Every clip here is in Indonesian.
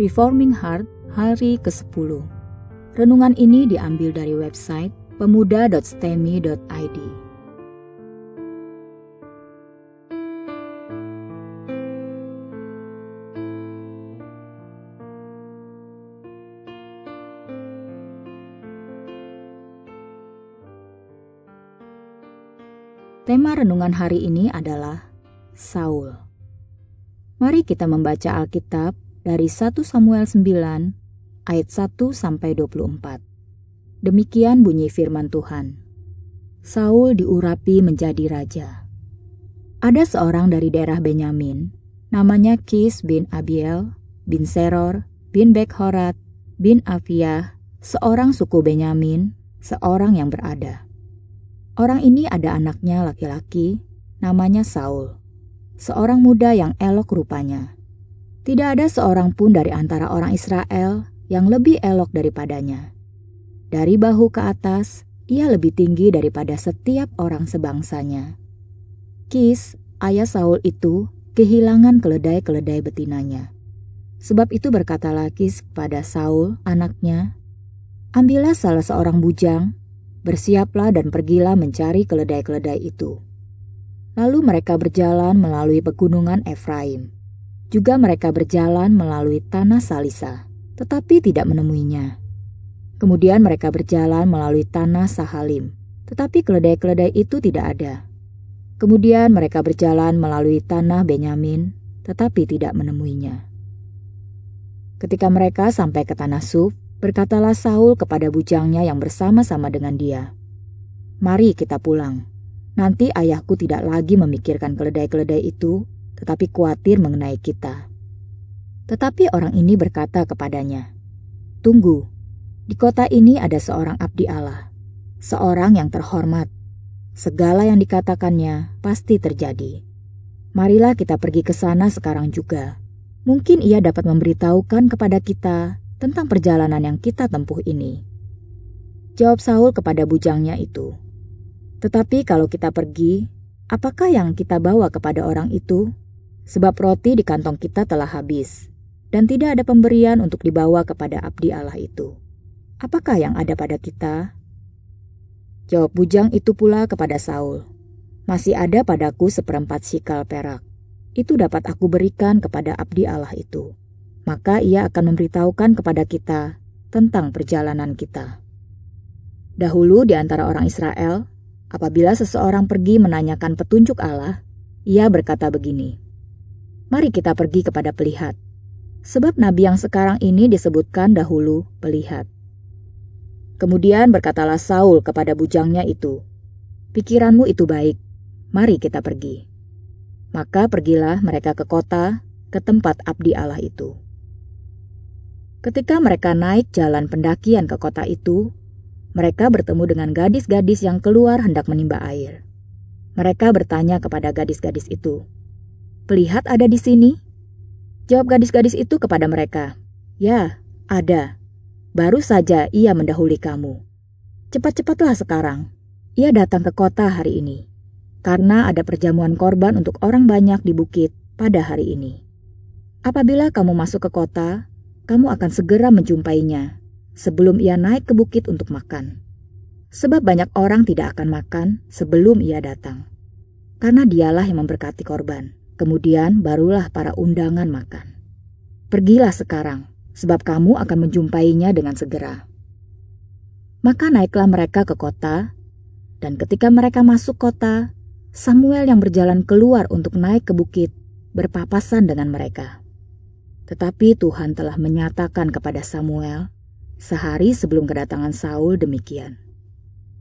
Reforming Heart hari ke-10. Renungan ini diambil dari website pemuda.stemi.id. Tema renungan hari ini adalah Saul. Mari kita membaca Alkitab dari 1 Samuel 9 ayat 1 sampai 24. Demikian bunyi firman Tuhan. Saul diurapi menjadi raja. Ada seorang dari daerah Benyamin, namanya Kis bin Abiel, bin Seror, bin Bekhorat, bin Afiah, seorang suku Benyamin, seorang yang berada. Orang ini ada anaknya laki-laki, namanya Saul, seorang muda yang elok rupanya. Tidak ada seorang pun dari antara orang Israel yang lebih elok daripadanya. Dari bahu ke atas, ia lebih tinggi daripada setiap orang sebangsanya. Kis, ayah Saul itu, kehilangan keledai-keledai betinanya. Sebab itu berkatalah Kis kepada Saul, anaknya, Ambillah salah seorang bujang Bersiaplah dan pergilah mencari keledai-keledai itu. Lalu mereka berjalan melalui pegunungan Efraim. Juga mereka berjalan melalui tanah Salisa, tetapi tidak menemuinya. Kemudian mereka berjalan melalui tanah Sahalim, tetapi keledai-keledai itu tidak ada. Kemudian mereka berjalan melalui tanah Benyamin, tetapi tidak menemuinya. Ketika mereka sampai ke tanah Suf, Berkatalah Saul kepada bujangnya yang bersama-sama dengan dia, "Mari kita pulang. Nanti ayahku tidak lagi memikirkan keledai-keledai itu, tetapi khawatir mengenai kita." Tetapi orang ini berkata kepadanya, "Tunggu, di kota ini ada seorang abdi Allah, seorang yang terhormat. Segala yang dikatakannya pasti terjadi. Marilah kita pergi ke sana sekarang juga. Mungkin ia dapat memberitahukan kepada kita tentang perjalanan yang kita tempuh ini. Jawab Saul kepada bujangnya itu. Tetapi kalau kita pergi, apakah yang kita bawa kepada orang itu? Sebab roti di kantong kita telah habis, dan tidak ada pemberian untuk dibawa kepada abdi Allah itu. Apakah yang ada pada kita? Jawab bujang itu pula kepada Saul, Masih ada padaku seperempat sikal perak. Itu dapat aku berikan kepada abdi Allah itu maka ia akan memberitahukan kepada kita tentang perjalanan kita. Dahulu di antara orang Israel, apabila seseorang pergi menanyakan petunjuk Allah, ia berkata begini, Mari kita pergi kepada pelihat, sebab nabi yang sekarang ini disebutkan dahulu pelihat. Kemudian berkatalah Saul kepada bujangnya itu, Pikiranmu itu baik, mari kita pergi. Maka pergilah mereka ke kota, ke tempat abdi Allah itu. Ketika mereka naik jalan pendakian ke kota itu, mereka bertemu dengan gadis-gadis yang keluar hendak menimba air. Mereka bertanya kepada gadis-gadis itu, "Pelihat ada di sini?" Jawab gadis-gadis itu kepada mereka, "Ya, ada. Baru saja ia mendahului kamu. Cepat-cepatlah sekarang. Ia datang ke kota hari ini, karena ada perjamuan korban untuk orang banyak di bukit pada hari ini. Apabila kamu masuk ke kota, kamu akan segera menjumpainya sebelum ia naik ke bukit untuk makan. Sebab banyak orang tidak akan makan sebelum ia datang. Karena dialah yang memberkati korban. Kemudian barulah para undangan makan. Pergilah sekarang, sebab kamu akan menjumpainya dengan segera. Maka naiklah mereka ke kota, dan ketika mereka masuk kota, Samuel yang berjalan keluar untuk naik ke bukit berpapasan dengan mereka. Tetapi Tuhan telah menyatakan kepada Samuel sehari sebelum kedatangan Saul demikian.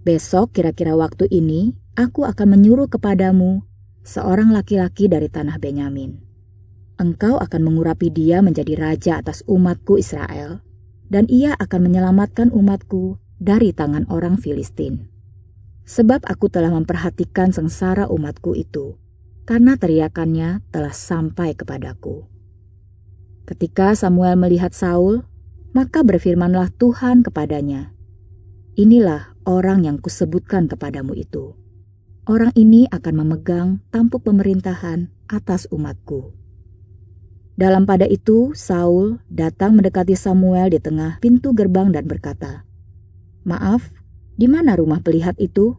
Besok kira-kira waktu ini aku akan menyuruh kepadamu seorang laki-laki dari tanah Benyamin. Engkau akan mengurapi dia menjadi raja atas umatku Israel, dan ia akan menyelamatkan umatku dari tangan orang Filistin. Sebab aku telah memperhatikan sengsara umatku itu, karena teriakannya telah sampai kepadaku. Ketika Samuel melihat Saul, maka berfirmanlah Tuhan kepadanya, Inilah orang yang kusebutkan kepadamu itu. Orang ini akan memegang tampuk pemerintahan atas umatku. Dalam pada itu, Saul datang mendekati Samuel di tengah pintu gerbang dan berkata, "Maaf, di mana rumah pelihat itu?"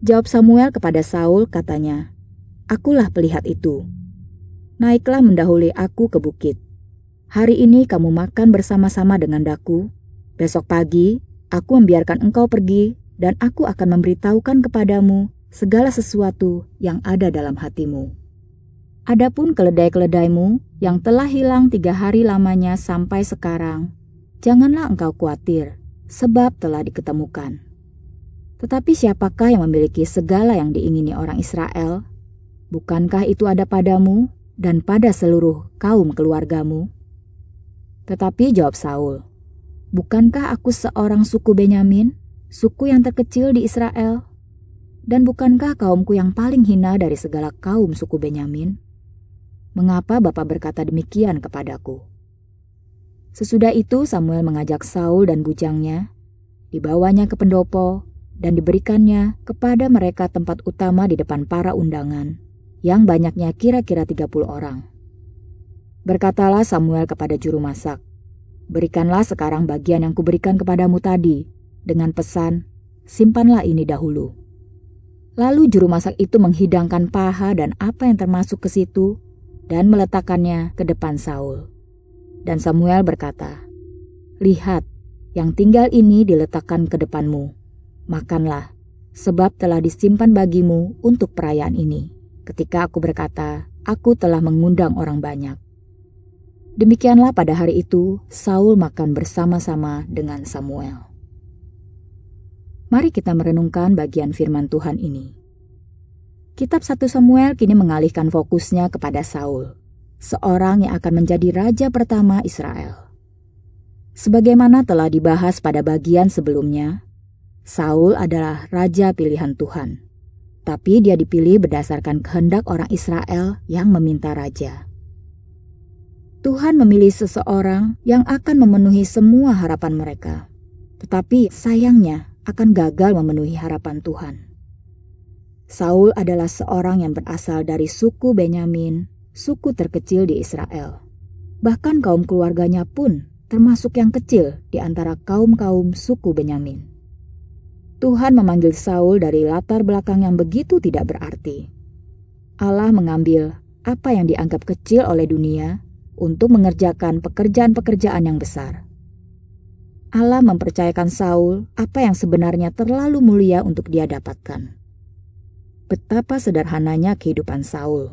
Jawab Samuel kepada Saul, katanya, "Akulah pelihat itu. Naiklah mendahului aku ke bukit. Hari ini kamu makan bersama-sama dengan daku. Besok pagi, aku membiarkan engkau pergi, dan aku akan memberitahukan kepadamu segala sesuatu yang ada dalam hatimu." Adapun keledai-keledaimu yang telah hilang tiga hari lamanya sampai sekarang, janganlah engkau khawatir, sebab telah diketemukan. Tetapi siapakah yang memiliki segala yang diingini orang Israel? Bukankah itu ada padamu dan pada seluruh kaum keluargamu? Tetapi jawab Saul, Bukankah aku seorang suku Benyamin, suku yang terkecil di Israel? Dan bukankah kaumku yang paling hina dari segala kaum suku Benyamin? Mengapa Bapak berkata demikian kepadaku? Sesudah itu Samuel mengajak Saul dan bujangnya, dibawanya ke pendopo, dan diberikannya kepada mereka tempat utama di depan para undangan, yang banyaknya kira-kira 30 orang. Berkatalah Samuel kepada juru masak, Berikanlah sekarang bagian yang kuberikan kepadamu tadi, dengan pesan, simpanlah ini dahulu. Lalu juru masak itu menghidangkan paha dan apa yang termasuk ke situ, dan meletakkannya ke depan Saul. Dan Samuel berkata, Lihat, yang tinggal ini diletakkan ke depanmu. Makanlah, sebab telah disimpan bagimu untuk perayaan ini. Ketika aku berkata, aku telah mengundang orang banyak. Demikianlah pada hari itu, Saul makan bersama-sama dengan Samuel. Mari kita merenungkan bagian firman Tuhan ini. Kitab 1 Samuel kini mengalihkan fokusnya kepada Saul, seorang yang akan menjadi raja pertama Israel. Sebagaimana telah dibahas pada bagian sebelumnya, Saul adalah raja pilihan Tuhan, tapi dia dipilih berdasarkan kehendak orang Israel yang meminta raja. Tuhan memilih seseorang yang akan memenuhi semua harapan mereka, tetapi sayangnya akan gagal memenuhi harapan Tuhan. Saul adalah seorang yang berasal dari suku Benyamin, suku terkecil di Israel. Bahkan kaum keluarganya pun termasuk yang kecil di antara kaum-kaum suku Benyamin. Tuhan memanggil Saul dari latar belakang yang begitu tidak berarti. Allah mengambil apa yang dianggap kecil oleh dunia untuk mengerjakan pekerjaan-pekerjaan yang besar. Allah mempercayakan Saul apa yang sebenarnya terlalu mulia untuk dia dapatkan betapa sederhananya kehidupan Saul.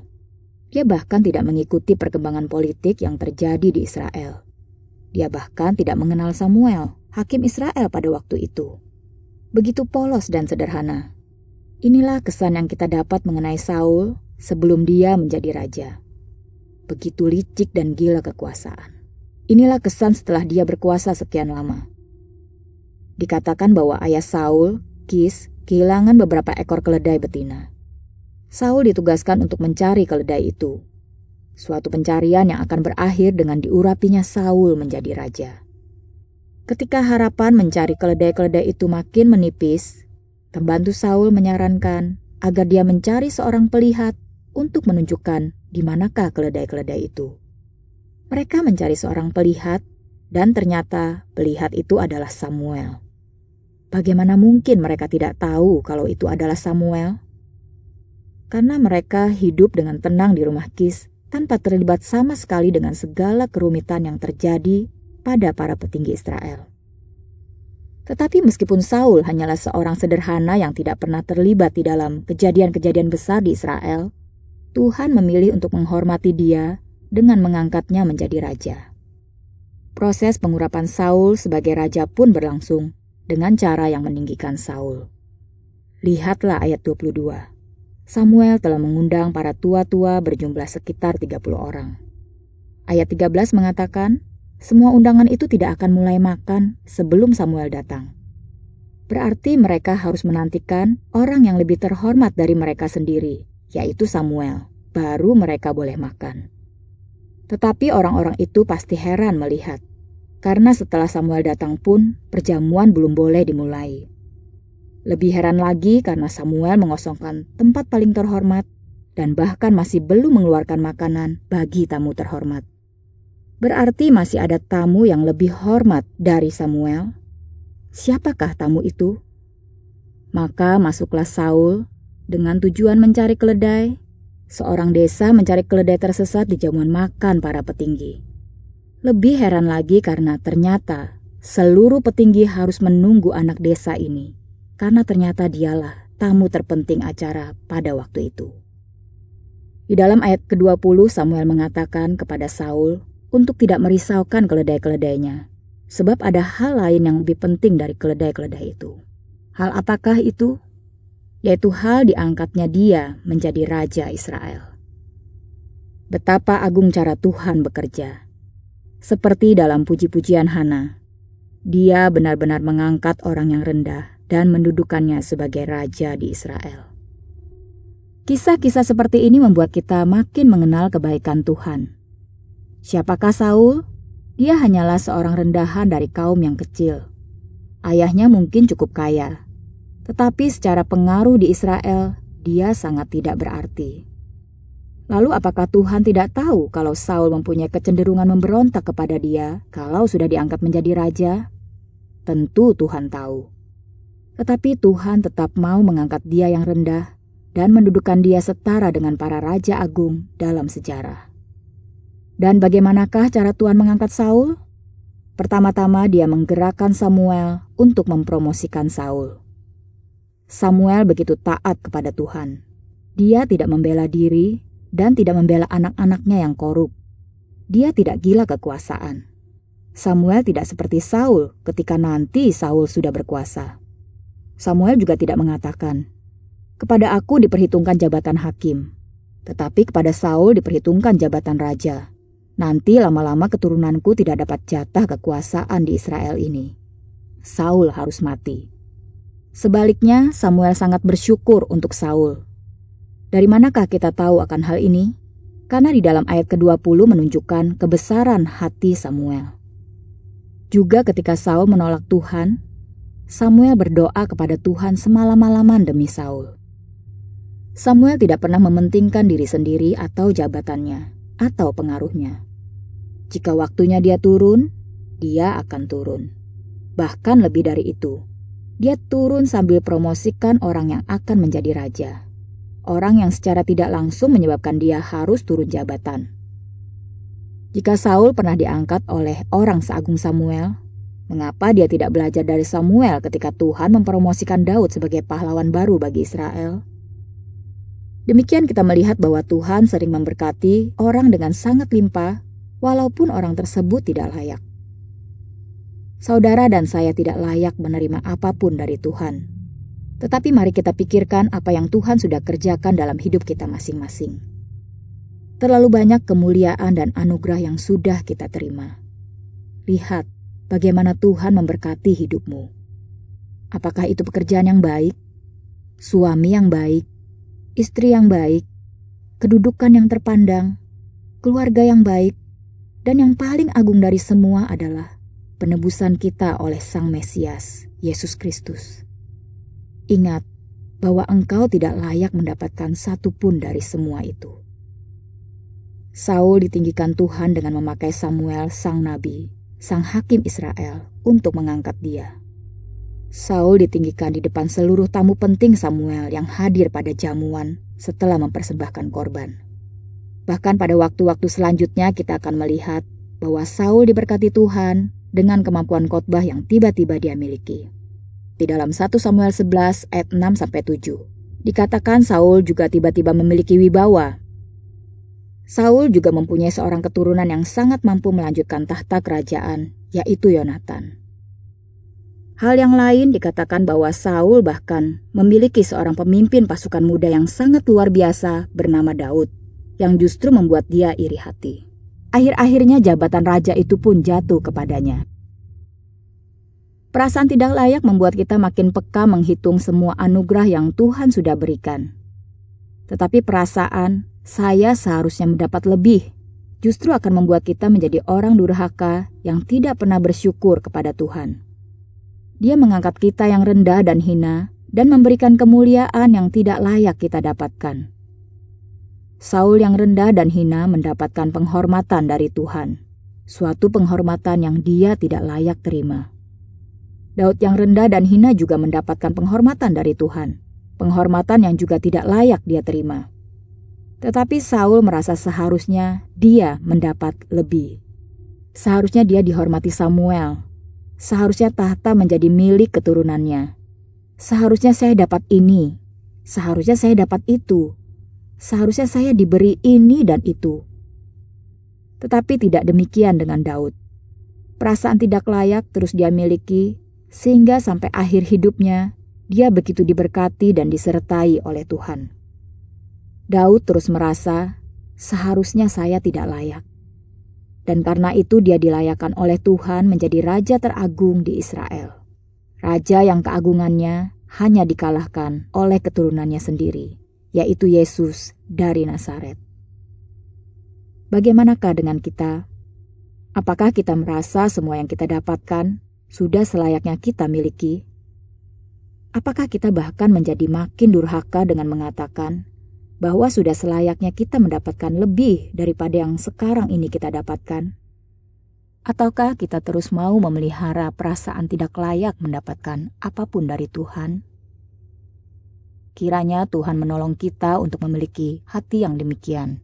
Dia bahkan tidak mengikuti perkembangan politik yang terjadi di Israel. Dia bahkan tidak mengenal Samuel, hakim Israel pada waktu itu. Begitu polos dan sederhana. Inilah kesan yang kita dapat mengenai Saul sebelum dia menjadi raja. Begitu licik dan gila kekuasaan. Inilah kesan setelah dia berkuasa sekian lama. Dikatakan bahwa ayah Saul, Kis, kehilangan beberapa ekor keledai betina. Saul ditugaskan untuk mencari keledai itu. Suatu pencarian yang akan berakhir dengan diurapinya Saul menjadi raja. Ketika harapan mencari keledai-keledai itu makin menipis, pembantu Saul menyarankan agar dia mencari seorang pelihat untuk menunjukkan di manakah keledai-keledai itu. Mereka mencari seorang pelihat dan ternyata pelihat itu adalah Samuel. Bagaimana mungkin mereka tidak tahu kalau itu adalah Samuel? Karena mereka hidup dengan tenang di rumah Kis tanpa terlibat sama sekali dengan segala kerumitan yang terjadi pada para petinggi Israel. Tetapi meskipun Saul hanyalah seorang sederhana yang tidak pernah terlibat di dalam kejadian-kejadian besar di Israel, Tuhan memilih untuk menghormati dia dengan mengangkatnya menjadi raja. Proses pengurapan Saul sebagai raja pun berlangsung dengan cara yang meninggikan Saul. Lihatlah ayat 22. Samuel telah mengundang para tua-tua berjumlah sekitar 30 orang. Ayat 13 mengatakan, semua undangan itu tidak akan mulai makan sebelum Samuel datang. Berarti mereka harus menantikan orang yang lebih terhormat dari mereka sendiri, yaitu Samuel. Baru mereka boleh makan. Tetapi orang-orang itu pasti heran melihat karena setelah Samuel datang pun perjamuan belum boleh dimulai. Lebih heran lagi karena Samuel mengosongkan tempat paling terhormat dan bahkan masih belum mengeluarkan makanan bagi tamu terhormat. Berarti masih ada tamu yang lebih hormat dari Samuel. Siapakah tamu itu? Maka masuklah Saul dengan tujuan mencari keledai. Seorang desa mencari keledai tersesat di jamuan makan para petinggi. Lebih heran lagi karena ternyata seluruh petinggi harus menunggu anak desa ini. Karena ternyata dialah tamu terpenting acara pada waktu itu. Di dalam ayat ke-20 Samuel mengatakan kepada Saul untuk tidak merisaukan keledai-keledainya. Sebab ada hal lain yang lebih penting dari keledai-keledai itu. Hal apakah itu? Yaitu hal diangkatnya dia menjadi Raja Israel. Betapa agung cara Tuhan bekerja. Seperti dalam puji-pujian Hana, dia benar-benar mengangkat orang yang rendah dan mendudukannya sebagai raja di Israel. Kisah-kisah seperti ini membuat kita makin mengenal kebaikan Tuhan. Siapakah Saul? Dia hanyalah seorang rendahan dari kaum yang kecil. Ayahnya mungkin cukup kaya, tetapi secara pengaruh di Israel, dia sangat tidak berarti. Lalu apakah Tuhan tidak tahu kalau Saul mempunyai kecenderungan memberontak kepada dia kalau sudah diangkat menjadi raja? Tentu Tuhan tahu. Tetapi Tuhan tetap mau mengangkat dia yang rendah dan mendudukan dia setara dengan para raja agung dalam sejarah. Dan bagaimanakah cara Tuhan mengangkat Saul? Pertama-tama dia menggerakkan Samuel untuk mempromosikan Saul. Samuel begitu taat kepada Tuhan. Dia tidak membela diri dan tidak membela anak-anaknya yang korup. Dia tidak gila kekuasaan. Samuel tidak seperti Saul ketika nanti Saul sudah berkuasa. Samuel juga tidak mengatakan, "Kepada aku diperhitungkan jabatan hakim, tetapi kepada Saul diperhitungkan jabatan raja. Nanti lama-lama keturunanku tidak dapat jatah kekuasaan di Israel ini. Saul harus mati." Sebaliknya, Samuel sangat bersyukur untuk Saul. Dari manakah kita tahu akan hal ini? Karena di dalam ayat ke-20 menunjukkan kebesaran hati Samuel. Juga ketika Saul menolak Tuhan, Samuel berdoa kepada Tuhan semalam-malaman demi Saul. Samuel tidak pernah mementingkan diri sendiri atau jabatannya, atau pengaruhnya. Jika waktunya dia turun, dia akan turun. Bahkan lebih dari itu, dia turun sambil promosikan orang yang akan menjadi raja. Orang yang secara tidak langsung menyebabkan dia harus turun jabatan. Jika Saul pernah diangkat oleh orang seagung Samuel, mengapa dia tidak belajar dari Samuel ketika Tuhan mempromosikan Daud sebagai pahlawan baru bagi Israel? Demikian kita melihat bahwa Tuhan sering memberkati orang dengan sangat limpah, walaupun orang tersebut tidak layak. Saudara dan saya tidak layak menerima apa pun dari Tuhan. Tetapi mari kita pikirkan apa yang Tuhan sudah kerjakan dalam hidup kita masing-masing. Terlalu banyak kemuliaan dan anugerah yang sudah kita terima. Lihat bagaimana Tuhan memberkati hidupmu. Apakah itu pekerjaan yang baik, suami yang baik, istri yang baik, kedudukan yang terpandang, keluarga yang baik, dan yang paling agung dari semua adalah penebusan kita oleh Sang Mesias, Yesus Kristus. Ingat bahwa engkau tidak layak mendapatkan satu pun dari semua itu. Saul ditinggikan Tuhan dengan memakai Samuel, sang nabi, sang hakim Israel, untuk mengangkat dia. Saul ditinggikan di depan seluruh tamu penting Samuel yang hadir pada jamuan setelah mempersembahkan korban. Bahkan pada waktu-waktu selanjutnya kita akan melihat bahwa Saul diberkati Tuhan dengan kemampuan khotbah yang tiba-tiba dia miliki. Di dalam 1 Samuel 11 ayat 6 sampai 7, dikatakan Saul juga tiba-tiba memiliki wibawa. Saul juga mempunyai seorang keturunan yang sangat mampu melanjutkan tahta kerajaan, yaitu Yonatan. Hal yang lain dikatakan bahwa Saul bahkan memiliki seorang pemimpin pasukan muda yang sangat luar biasa bernama Daud, yang justru membuat dia iri hati. Akhir-akhirnya jabatan raja itu pun jatuh kepadanya. Perasaan tidak layak membuat kita makin peka menghitung semua anugerah yang Tuhan sudah berikan. Tetapi perasaan saya seharusnya mendapat lebih justru akan membuat kita menjadi orang durhaka yang tidak pernah bersyukur kepada Tuhan. Dia mengangkat kita yang rendah dan hina dan memberikan kemuliaan yang tidak layak kita dapatkan. Saul yang rendah dan hina mendapatkan penghormatan dari Tuhan, suatu penghormatan yang dia tidak layak terima. Daud yang rendah dan hina juga mendapatkan penghormatan dari Tuhan, penghormatan yang juga tidak layak dia terima. Tetapi Saul merasa seharusnya dia mendapat lebih. Seharusnya dia dihormati Samuel. Seharusnya tahta menjadi milik keturunannya. Seharusnya saya dapat ini. Seharusnya saya dapat itu. Seharusnya saya diberi ini dan itu. Tetapi tidak demikian dengan Daud. Perasaan tidak layak terus dia miliki sehingga sampai akhir hidupnya dia begitu diberkati dan disertai oleh Tuhan. Daud terus merasa, seharusnya saya tidak layak. Dan karena itu dia dilayakan oleh Tuhan menjadi raja teragung di Israel. Raja yang keagungannya hanya dikalahkan oleh keturunannya sendiri, yaitu Yesus dari Nazaret. Bagaimanakah dengan kita? Apakah kita merasa semua yang kita dapatkan sudah selayaknya kita miliki? Apakah kita bahkan menjadi makin durhaka dengan mengatakan bahwa sudah selayaknya kita mendapatkan lebih daripada yang sekarang ini kita dapatkan? Ataukah kita terus mau memelihara perasaan tidak layak mendapatkan apa pun dari Tuhan? Kiranya Tuhan menolong kita untuk memiliki hati yang demikian.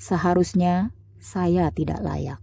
Seharusnya saya tidak layak.